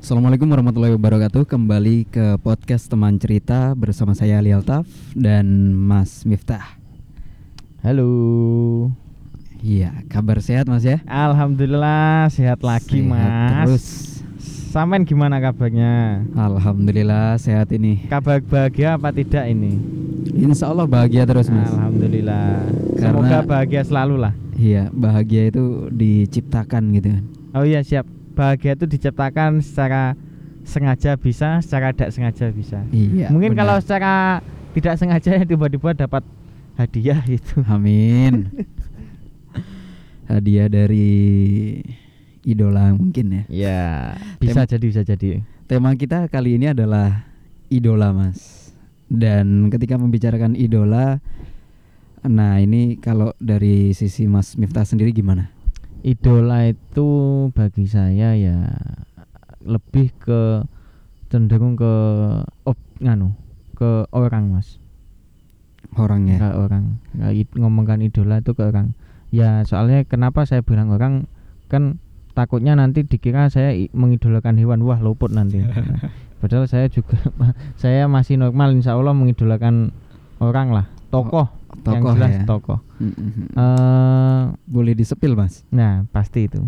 Assalamualaikum warahmatullahi wabarakatuh Kembali ke podcast teman cerita Bersama saya Ali Altaf Dan Mas Miftah Halo. Iya kabar sehat mas ya Alhamdulillah sehat lagi Sehat mas. Terus Samen gimana kabarnya? Alhamdulillah sehat ini Kabar bahagia apa tidak ini? Insya Allah bahagia terus mas Alhamdulillah. Karena- Semoga bahagia selalu lah. Iya bahagia itu diciptakan gitu kan Oh iya siap. Bahagia itu diciptakan secara sengaja bisa, secara tidak sengaja bisa. Iya Mungkin benar. kalau secara tidak sengaja tiba-tiba dapat hadiah gitu. Amin Hadiah dari idola mungkin ya Ya, bisa jadi bisa jadi. Tema kita kali ini adalah idola, Mas. Dan ketika membicarakan idola, nah ini kalau dari sisi Mas Miftah sendiri gimana? Idola itu bagi saya ya lebih ke cenderung ke op nganu ke orang mas. Orangnya. ke orang. Ngomongkan idola itu ke orang. Ya soalnya kenapa saya bilang orang? Kan takutnya nanti dikira saya mengidolakan hewan. Wah luput nanti. Padahal saya juga saya masih normal. Insya Allah mengidolakan orang lah tokoh yang jelas ya. tokoh Mm-mm. eh Boleh disepil, Mas. Nah, pasti itu.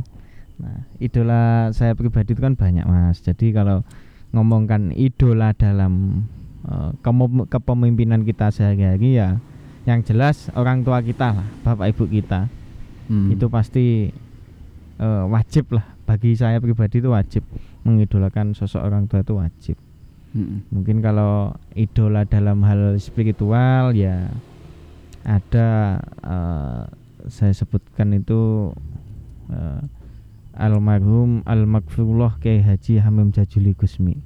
Nah, idola saya pribadi itu kan banyak, Mas. Jadi kalau ngomongkan idola dalam kemo- kepemimpinan kita sehari-hari ya yang jelas orang tua kita lah, bapak ibu kita. Hmm. Itu pasti eh, wajib lah bagi saya pribadi itu wajib mengidolakan sosok orang tua itu wajib. Mm-mm. Mungkin kalau idola dalam hal spiritual ya ada eh, saya sebutkan itu eh, almarhum almakfurullah Kiai Haji Hamim Jajuli Gusmi.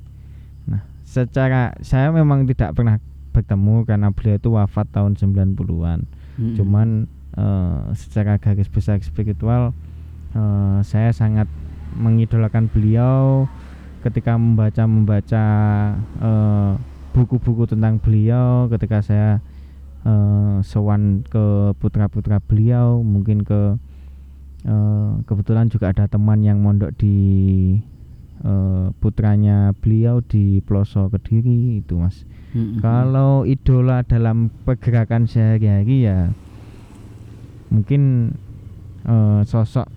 Nah, secara saya memang tidak pernah bertemu karena beliau itu wafat tahun 90-an. Mm-mm. Cuman eh, secara garis besar spiritual eh, saya sangat mengidolakan beliau ketika membaca membaca eh, buku-buku tentang beliau ketika saya eh, sowan ke putra-putra beliau mungkin ke eh, kebetulan juga ada teman yang mondok di eh, putranya beliau di Ploso Kediri itu mas Mm-mm. kalau idola dalam pergerakan sehari-hari ya mungkin eh, sosok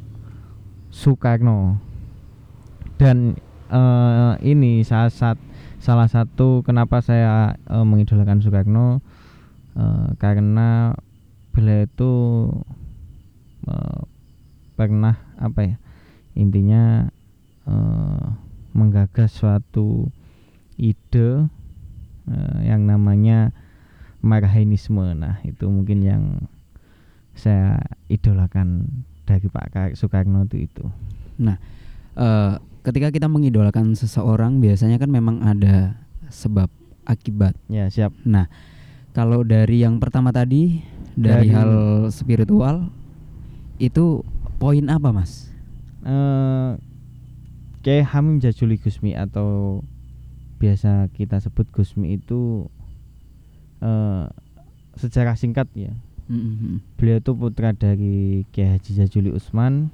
Soekarno dan eh, ini salah sat, salah satu kenapa saya eh, mengidolakan Soekarno eh, karena beliau itu eh, pernah apa ya intinya eh, menggagas suatu ide eh, yang namanya marhainisme. Nah, itu mungkin yang saya idolakan dari Pak Ka- Soekarno itu itu. Eh, ketika kita mengidolakan seseorang, biasanya kan memang ada sebab akibat. Ya, siap. Nah, kalau dari yang pertama tadi dari, Dari- hal spiritual itu poin apa, Mas? Eh Hamim Jajuli Gusmi atau biasa kita sebut Gusmi itu eh sejarah singkat ya. Mm-mm. Beliau itu putra dari Kiai Haji Jajuli Usman,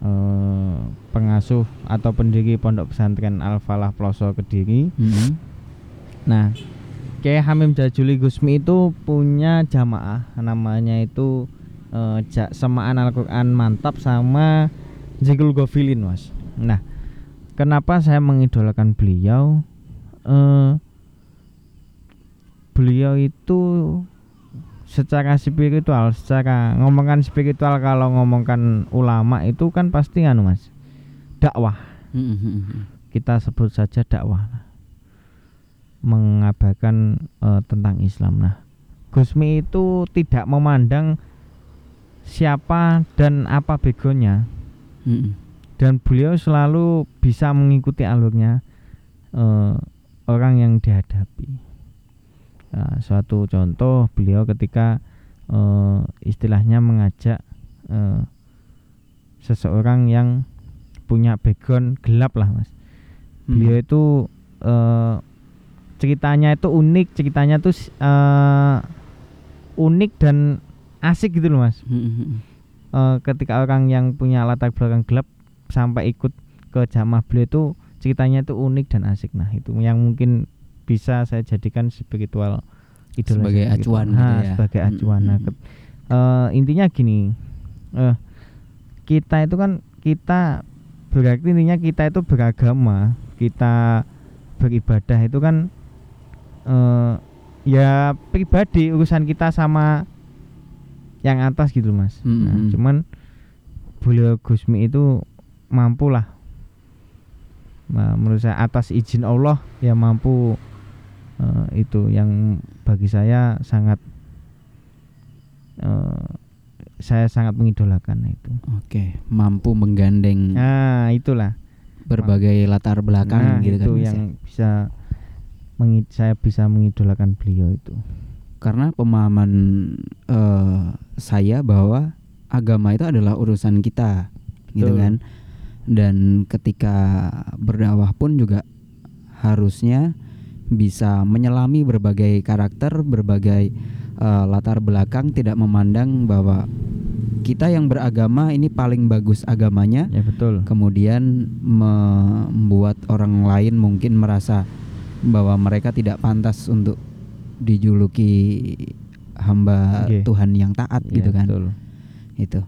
eh, pengasuh atau pendiri Pondok Pesantren Al Falah Ploso Kediri. Mm-mm. Nah, Kiai Hamim Jajuli Gusmi itu punya jamaah namanya itu eh, Semaan Al-Qur'an Mantap sama Zikul Gofilin, Mas. Nah, kenapa saya mengidolakan beliau? Eh beliau itu secara spiritual, secara ngomongkan spiritual kalau ngomongkan ulama itu kan pasti anu Mas. Dakwah Mm-mm. kita sebut saja dakwah mengabarkan eh, tentang Islam. Nah, Gusmi itu tidak memandang siapa dan apa begonya dan beliau selalu bisa mengikuti alurnya eh, orang yang dihadapi. Nah, suatu contoh beliau ketika eh, istilahnya mengajak eh, seseorang yang punya background gelap lah mas. Beliau itu eh, ceritanya itu unik, ceritanya tuh eh, unik dan asik gitu loh mas. Mm-mm. Eh, ketika orang yang punya latar belakang gelap sampai ikut ke jamaah beliau itu ceritanya itu unik dan asik nah itu yang mungkin bisa saya jadikan spiritual idola Sebagai saya gitu. acuan Nah, gitu ya. sebagai acuan Nah, ke- eh, intinya gini eh kita itu kan kita berarti intinya kita itu beragama kita beribadah itu kan eh ya pribadi urusan kita sama yang atas gitu mas nah, Mm-mm. cuman beliau Gusmi itu mampu lah Nah, menurut saya atas izin Allah ya mampu eh, itu yang bagi saya sangat eh, saya sangat mengidolakan itu Oke, mampu menggandeng nah itulah berbagai latar belakang nah, gitu kan. itu ya. yang bisa mengi- saya bisa mengidolakan beliau itu Karena pemahaman eh, saya bahwa agama itu adalah urusan kita, gitu Betul. kan. Dan ketika berdakwah pun juga harusnya bisa menyelami berbagai karakter, berbagai eh, latar belakang, tidak memandang bahwa kita yang beragama ini paling bagus agamanya, ya betul. Kemudian membuat orang lain mungkin merasa bahwa mereka tidak pantas untuk dijuluki hamba Oke. Tuhan yang taat Ya, gitu kan. betul. itu.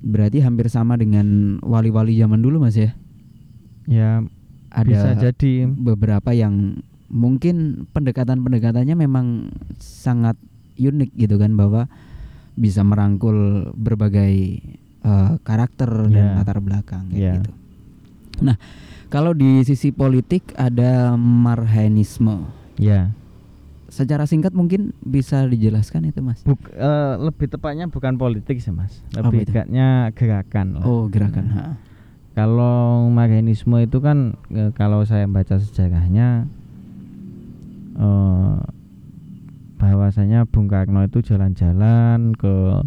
Berarti hampir sama dengan wali-wali zaman dulu mas ya? Ya ada bisa jadi. beberapa yang mungkin pendekatan-pendekatannya memang sangat unik gitu kan bahwa bisa merangkul berbagai eh, karakter dan Ya. latar belakang kayak Ya. gitu. Nah, kalau di sisi politik ada marhanisme. ya Secara singkat mungkin bisa dijelaskan itu, Mas. Buk, eh, lebih tepatnya bukan politik sih mas lebih itu? dekatnya gerakan lah. Oh, gerakan. Nah. Kalau Marxisme itu kan eh, kalau saya baca sejarahnya eh bahwasanya Bung Karno itu jalan-jalan ke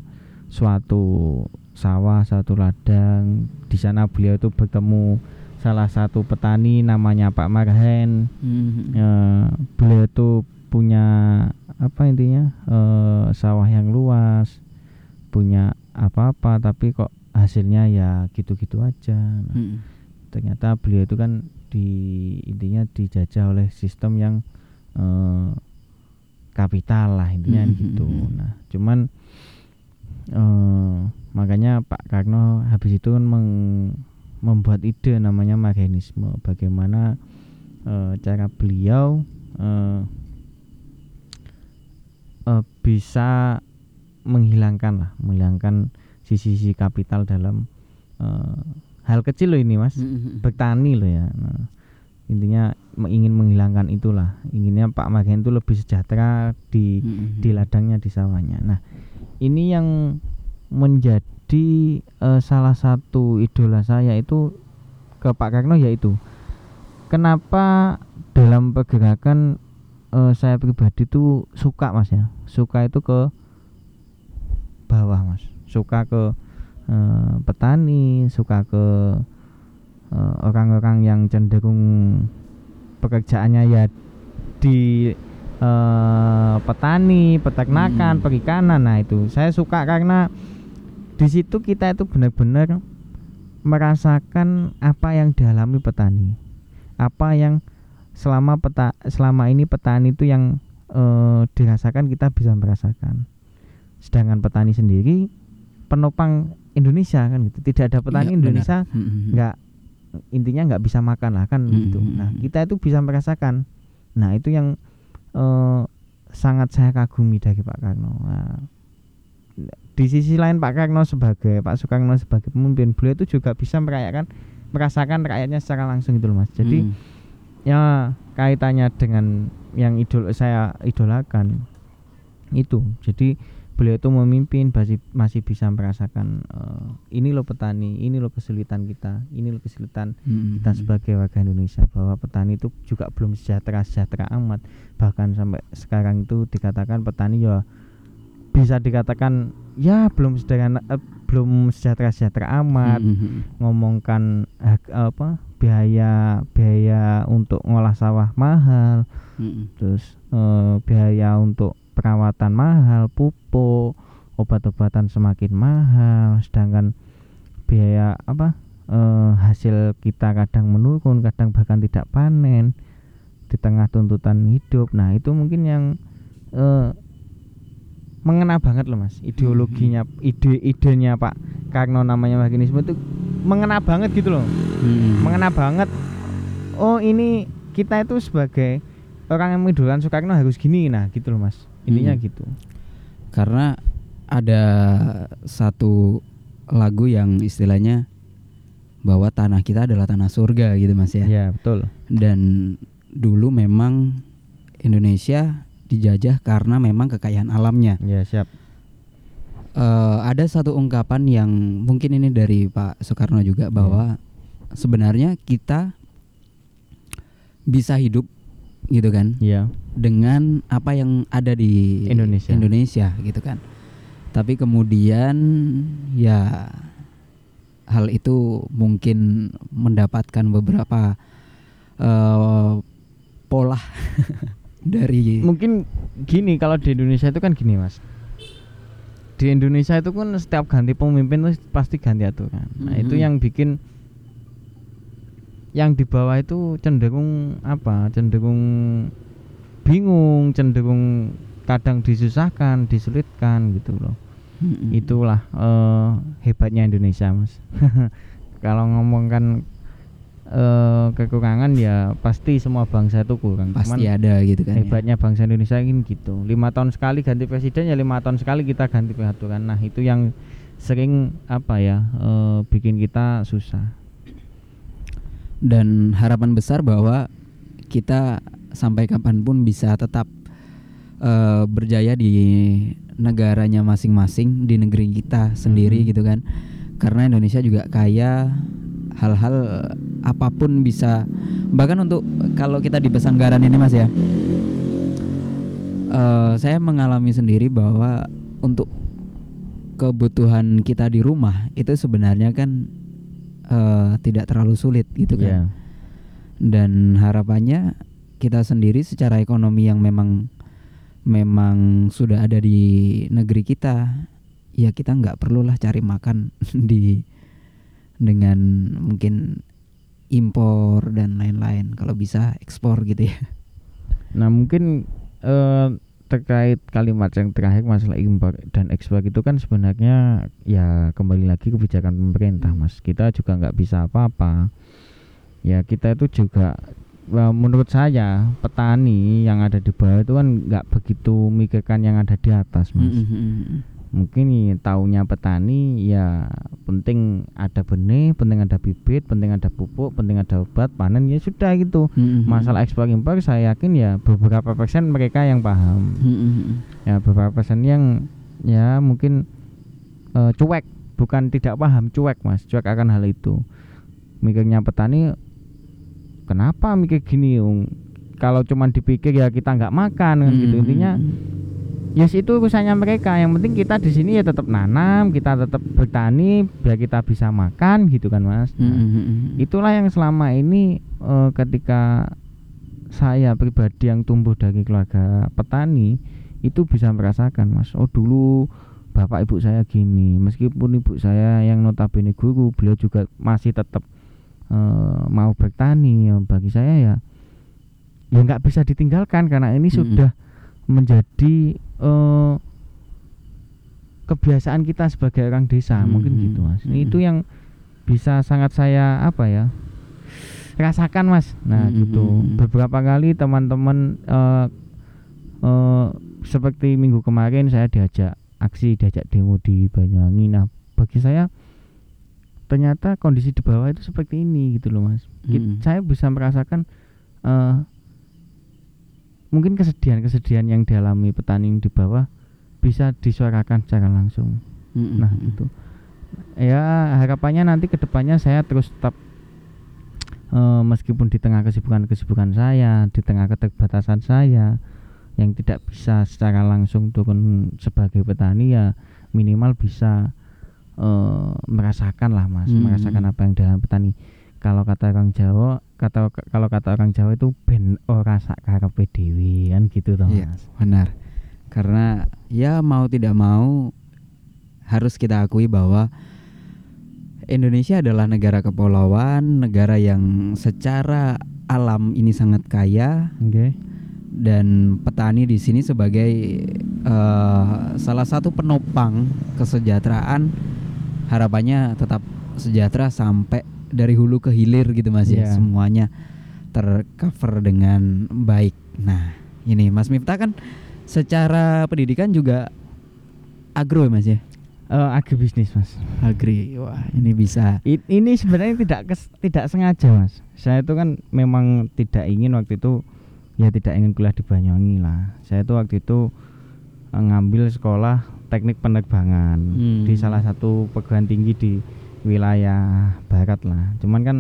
suatu sawah, satu ladang. Di sana beliau itu bertemu salah satu petani namanya Pak Marhen. Hmm. Eh, beliau itu punya apa intinya eh, sawah yang luas, punya apa-apa tapi kok hasilnya ya gitu-gitu aja. Nah, Hmm. ternyata beliau itu kan di intinya dijajah oleh sistem yang eh, kapital lah intinya Mm, gitu. mm, mm. Nah, cuman eh, makanya Pak Karno habis itu kan meng- membuat ide namanya Marxisme. Bagaimana eh, cara beliau eh, eh, bisa menghilangkan lah, menghilangkan sisi-sisi kapital dalam eh, hal kecil loh ini mas Hmm. bertani loh ya nah, intinya ingin menghilangkan itulah. Inginnya Pak Magen itu lebih sejahtera di Hmm. di ladangnya di sawahnya. Nah ini yang menjadi eh, salah satu idola saya itu ke Pak Karno yaitu kenapa dalam pergerakan eh, saya pribadi itu suka mas ya? Suka itu ke bawah mas. Suka ke eh, petani suka ke orang-orang yang cenderung pekerjaannya ya di eh, petani peternakan Hmm. perikanan nah itu saya suka karena di situ kita itu benar-benar merasakan apa yang dialami petani apa yang selama peta selama ini petani itu yang eh, dirasakan kita bisa merasakan sedangkan petani sendiri penopang Indonesia kan gitu tidak ada petani Iya, Indonesia benar. Hmm. nggak intinya nggak bisa makan lah kan Hmm, gitu hmm, nah hmm. kita itu bisa merasakan. Nah itu yang eh, sangat saya kagumi dari Pak Karno. Nah, di sisi lain Pak Karno sebagai Pak Soekarno sebagai pemimpin beliau itu juga bisa merayakan merasakan rakyatnya secara langsung gitu loh mas. Jadi Hmm. ya kaitannya dengan yang idol saya idolakan itu. Jadi beliau itu memimpin masih masih bisa merasakan eh, ini loh petani ini loh kesulitan kita ini loh kesulitan Hmm. kita sebagai warga Indonesia bahwa petani itu juga belum sejahtera sejahtera amat bahkan sampai sekarang itu dikatakan petani ya bisa dikatakan ya belum sederhana eh, belum sejahtera sejahtera amat Hmm. ngomongkan hak- apa biaya biaya untuk ngolah sawah mahal Hmm. terus eh, biaya untuk perawatan mahal pupuk obat-obatan semakin mahal sedangkan biaya apa eh, hasil kita kadang menurun kadang bahkan tidak panen di tengah tuntutan hidup. Nah itu mungkin yang eh, mengena banget loh mas. Ideologinya ide idenya Pak Karno namanya Marxinisme itu mengena banget gitu loh. Mm-mm. mengena banget. Oh ini kita itu sebagai orang yang mengidolakan Soekarno harus gini. Nah gitu loh mas intinya Hmm. gitu. Karena ada satu lagu yang istilahnya bahwa tanah kita adalah tanah surga gitu mas ya. Ya betul. Dan dulu memang Indonesia dijajah karena memang kekayaan alamnya. Ya siap. Eh, ada satu ungkapan yang mungkin ini dari Pak Soekarno juga bahwa sebenarnya kita bisa hidup gitu kan? Ya dengan apa yang ada di Indonesia. Indonesia gitu kan. Tapi kemudian ya hal itu mungkin mendapatkan beberapa eh, pola dari mungkin gini kalau di Indonesia itu kan gini mas di Indonesia itu kan setiap ganti pemimpin tuh pasti ganti aturan nah itu Mhm. yang bikin yang di bawah itu cenderung apa cenderung bingung cenderung kadang disusahkan disulitkan gitu loh. Itulah eh, hebatnya Indonesia mas. Kalau ngomongkan eh, kekurangan ya pasti semua bangsa itu kurang. Pasti Cuman ada gitu kan. ya. hebatnya bangsa Indonesia ini gitu. Lima tahun sekali ganti presiden ya lima tahun sekali kita ganti peraturan. Nah itu yang sering apa ya eh, bikin kita susah. Dan harapan besar bahwa kita sampai kapan pun bisa tetap eh, berjaya di negaranya masing-masing di negeri kita sendiri Mhm. gitu kan. Karena Indonesia juga kaya hal-hal apa pun bisa bahkan untuk kalau kita di Pesanggaran ini Mas ya. eh, saya mengalami sendiri bahwa untuk kebutuhan kita di rumah itu sebenarnya kan eh, tidak terlalu sulit gitu kan ya dan harapannya kita sendiri secara ekonomi yang memang memang sudah ada di negeri kita ya kita nggak perlulah cari makan di dengan mungkin impor dan lain-lain kalau bisa ekspor gitu ya. Nah mungkin eh, terkait kalimat yang terakhir masalah impor dan ekspor itu kan sebenarnya ya kembali lagi kebijakan pemerintah mas. Kita juga nggak bisa apa-apa. Ya kita itu juga menurut saya petani yang ada di bawah itu kan nggak begitu mikirkan yang ada di atas mas Mm-mm. mungkin nih taunya petani ya penting ada benih penting ada bibit penting ada pupuk penting ada obat panen ya sudah gitu Mm-mm. masalah ekspor impor saya yakin ya beberapa persen mereka yang paham Mm-mm. ya beberapa persen yang ya mungkin eh, cuek bukan tidak paham cuek mas cuek akan hal itu mikirnya petani kenapa mikir gini Ung? kalau cuman dipikir ya kita nggak makan kan gitu Mm-mm. intinya Yes itu urusannya mereka. Yang penting kita di sini ya tetap nanam, kita tetap bertani biar kita bisa makan gitu kan mas. Nah, Mm-mm. itulah yang selama ini eh, ketika saya pribadi yang tumbuh dari keluarga petani itu bisa merasakan mas. Oh dulu bapak ibu saya gini, meskipun ibu saya yang notabene guru, beliau juga masih tetap eh, mau bertani. Ya, bagi saya ya ya nggak bisa ditinggalkan karena ini Mm-mm. sudah menjadi eh, kebiasaan kita sebagai orang desa mungkin Mhm. gitu mas Mhm. itu yang bisa sangat saya apa ya rasakan mas nah Mhm. gitu beberapa kali teman-teman eh, eh, seperti minggu kemarin saya diajak aksi diajak demo di Banyuwangi nah bagi saya ternyata kondisi di bawah itu seperti ini gitu loh mas Mhm. saya bisa merasakan eh, mungkin kesedihan-kesedihan yang dialami petani di bawah bisa disuarakan secara langsung Mm-mm. nah gitu ya harapannya nanti ke depannya saya terus tetap eh, meskipun di tengah kesibukan-kesibukan saya di tengah keterbatasan saya yang tidak bisa secara langsung turun sebagai petani ya minimal bisa eh, merasakan lah mas Hmm. merasakan apa yang dalam petani kalau kata orang Jawa kata kalau kata orang Jawa itu ben ora sak karepe dhewe kan gitu toh Iya. mas Benar. Karena ya mau tidak mau harus kita akui bahwa Indonesia adalah negara kepulauan, negara yang secara alam ini sangat kaya Oke. dan petani di sini sebagai eh, salah satu penopang kesejahteraan harapannya tetap sejahtera sampai dari hulu ke hilir gitu Mas ya Iya. semuanya tercover dengan baik. Nah, ini Mas Miftah kan secara pendidikan juga agro ya Mas ya? Eh, agribisnis mas. Agri. Wah, ini bisa. I- ini sebenarnya tidak kes- tidak sengaja mas. Saya itu kan memang tidak ingin waktu itu ya tidak ingin kuliah di Banyuwangi lah. Saya itu waktu itu eh, ngambil sekolah teknik penerbangan Hmm. di salah satu perguruan tinggi di wilayah barat lah. Cuman kan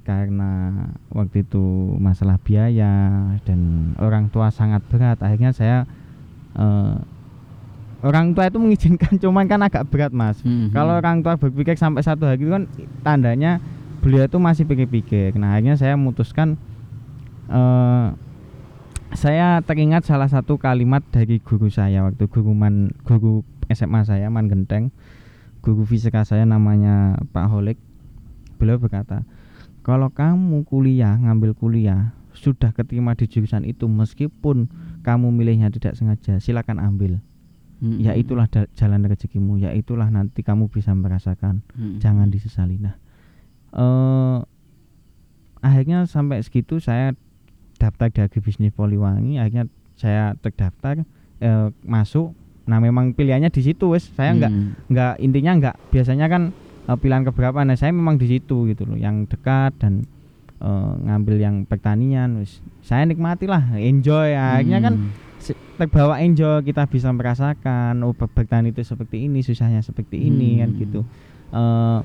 karena waktu itu masalah biaya dan orang tua sangat berat, akhirnya saya eh, orang tua itu mengizinkan, cuman kan agak berat mas. Mhm. Kalau orang tua berpikir sampai satu hari itu kan tandanya beliau itu masih pikir-pikir. Nah akhirnya saya memutuskan eh saya teringat salah satu kalimat dari guru saya waktu guru man guru SMA saya Man Genteng, guru fisika saya namanya Pak Holik. Beliau berkata, kalau kamu kuliah ngambil kuliah sudah keterima di jurusan itu meskipun kamu milihnya tidak sengaja silakan ambil Mhm. ya itulah jalan rezekimu ya itulah nanti kamu bisa merasakan Mhm. jangan disesali nah eh akhirnya sampai segitu saya daftar di agribisnis Poliwangi akhirnya saya terdaftar eh, masuk. Nah memang pilihannya di situ wes. Saya nggak Mhm. nggak intinya nggak. Biasanya kan eh, pilihan keberapa. Nah saya memang di situ gitu loh yang dekat dan eh, ngambil yang pertanian wes. Saya nikmati lah enjoy. Akhirnya kan Mhm. se- terbawa enjoy kita bisa merasakan oh ber- bertani itu seperti ini susahnya seperti ini kan Hmm. gitu. Eh,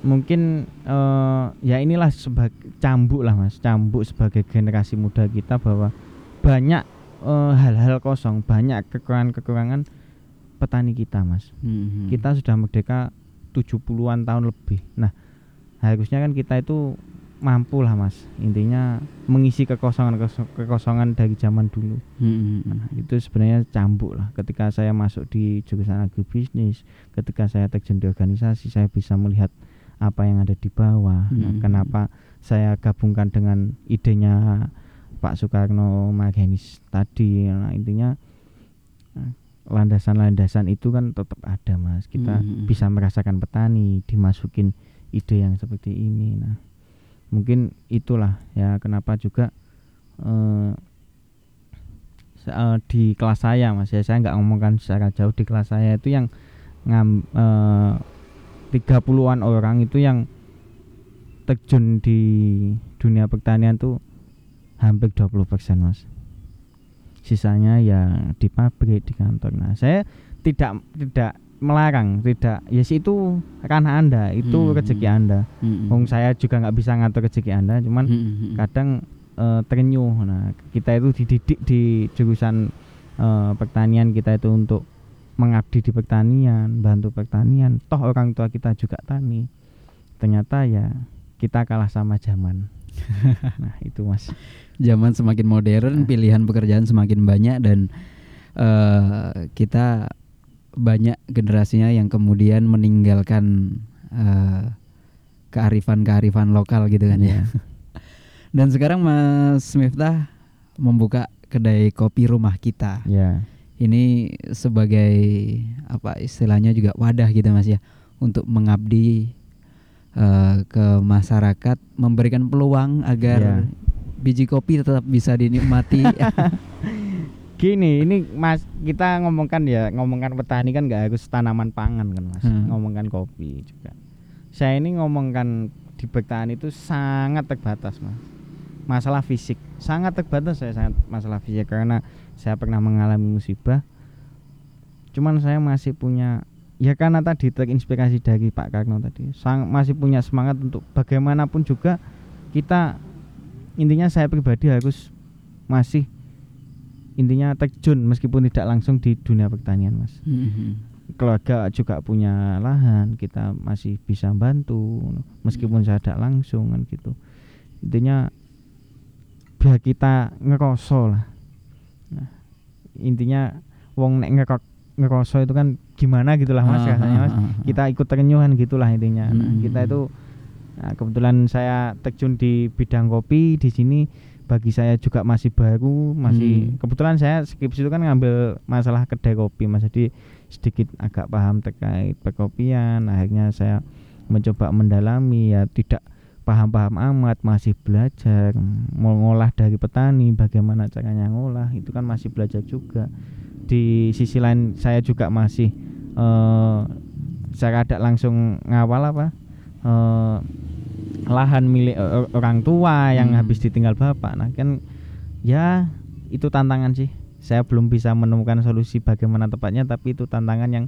mungkin eh, ya inilah sebagai cambuk lah mas. Cambuk sebagai generasi muda kita bahwa banyak eh, hal-hal kosong banyak kekurangan-kekurangan petani kita mas. Mhm. kita sudah merdeka 70-an tahun lebih. Nah harusnya kan kita itu mampu lah mas. Intinya mengisi kekosongan kekosongan dari zaman dulu. Mhm. Nah, itu sebenarnya cambuk lah. Ketika saya masuk di jurusan agribisnis ketika saya terjun di organisasi saya bisa melihat apa yang ada di bawah Nah, Hmm. kenapa saya gabungkan dengan idenya Pak Soekarno Margenis tadi nah, intinya nah, landasan-landasan itu kan tetap ada mas kita Hmm. bisa merasakan petani dimasukin ide yang seperti ini nah mungkin itulah ya kenapa juga eh, eh, di kelas saya mas ya saya nggak ngomongkan secara jauh di kelas saya itu yang ngam eh, 30-an orang itu yang terjun di dunia pertanian tuh hampir 20% mas sisanya ya di pabrik di kantor nah saya tidak tidak melarang tidak ya sih itu ranah anda itu Hmm. rezeki anda Mhm. Wong saya juga nggak bisa ngatur rezeki anda cuman Mhm. kadang eh, terenyuh nah kita itu dididik di jurusan eh, pertanian kita itu untuk mengabdi di pertanian bantu pertanian. Toh orang tua kita juga tani. Ternyata ya kita kalah sama zaman. Nah itu mas. Zaman semakin modern, pilihan pekerjaan semakin banyak dan eh, kita banyak generasinya yang kemudian meninggalkan eh, kearifan-kearifan lokal gitu kan ya. Dan sekarang Mas Miftah membuka kedai kopi rumah kita. ya Ini sebagai apa istilahnya juga wadah gitu Mas ya untuk mengabdi eh, ke masyarakat, memberikan peluang agar Ya. biji kopi tetap bisa dinikmati. gini ini mas kita ngomongkan ya ngomongkan petani kan nggak harus tanaman pangan kan mas Hmm. ngomongkan kopi juga saya ini ngomongkan di bertahan itu sangat terbatas mas masalah fisik sangat terbatas saya sangat masalah fisik karena saya pernah mengalami musibah. Cuman saya masih punya ya karena tadi terinspirasi dari Pak Karno tadi sang, masih punya semangat untuk bagaimanapun juga kita intinya saya pribadi harus masih intinya terjun meskipun tidak langsung di dunia pertanian mas. Mhm. keluarga juga punya lahan kita masih bisa bantu meskipun saya tidak langsung kan gitu. Intinya biar kita ngeroso lah nah, intinya wong nek ngerok ngeroso itu kan gimana gitulah mas Ah, rasanya mas. ah, ah. kita ikut terenyuhan gitulah intinya. Nah, kita itu nah, kebetulan saya terjun di bidang kopi di sini. Bagi saya juga masih baru masih Hmm. kebetulan saya skripsi itu kan ngambil masalah kedai kopi mas. Jadi sedikit agak paham terkait perkopian. Akhirnya saya mencoba mendalami ya tidak paham-paham amat masih belajar mau ngolah dari petani bagaimana caranya ngolah itu kan masih belajar juga. Di sisi lain saya juga masih eh secara tidak langsung ngawal apa? Eh lahan milik o- orang tua yang Hmm. habis ditinggal bapak. Nah kan ya itu tantangan sih. Saya belum bisa menemukan solusi bagaimana tepatnya tapi itu tantangan yang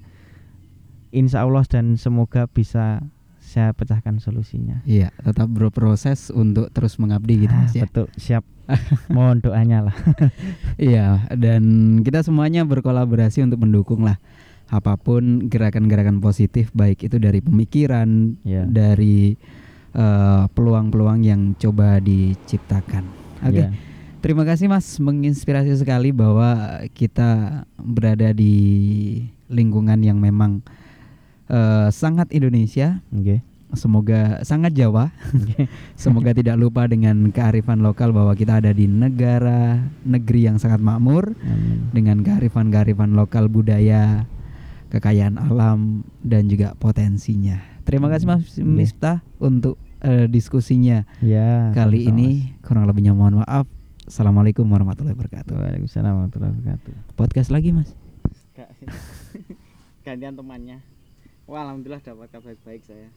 insya Allah dan semoga bisa saya pecahkan solusinya Iya, tetap berproses untuk terus mengabdi gitu Ah, Mas ya. betul siap mohon doanya lah Iya, dan kita semuanya berkolaborasi untuk mendukung lah apa pun gerakan-gerakan positif baik itu dari pemikiran, ya dari eh, peluang-peluang yang coba diciptakan. Oke. ya. Terima kasih Mas, menginspirasi sekali bahwa kita berada di lingkungan yang memang eh, sangat Indonesia, Oke. semoga sangat Jawa. Oke. Semoga tidak lupa dengan kearifan lokal bahwa kita ada di negara negeri yang sangat makmur Amin. dengan kearifan-kearifan lokal budaya, kekayaan alam dan juga potensinya. Terima kasih Mas Iya. Miftah untuk eh, diskusinya ya kali sama-sama, ini. Kurang lebihnya mohon maaf. Assalamualaikum warahmatullahi wabarakatuh. Waalaikumsalam warahmatullahi wabarakatuh Podcast lagi Mas. gantian temannya Wah, alhamdulillah dapat kabar baik saya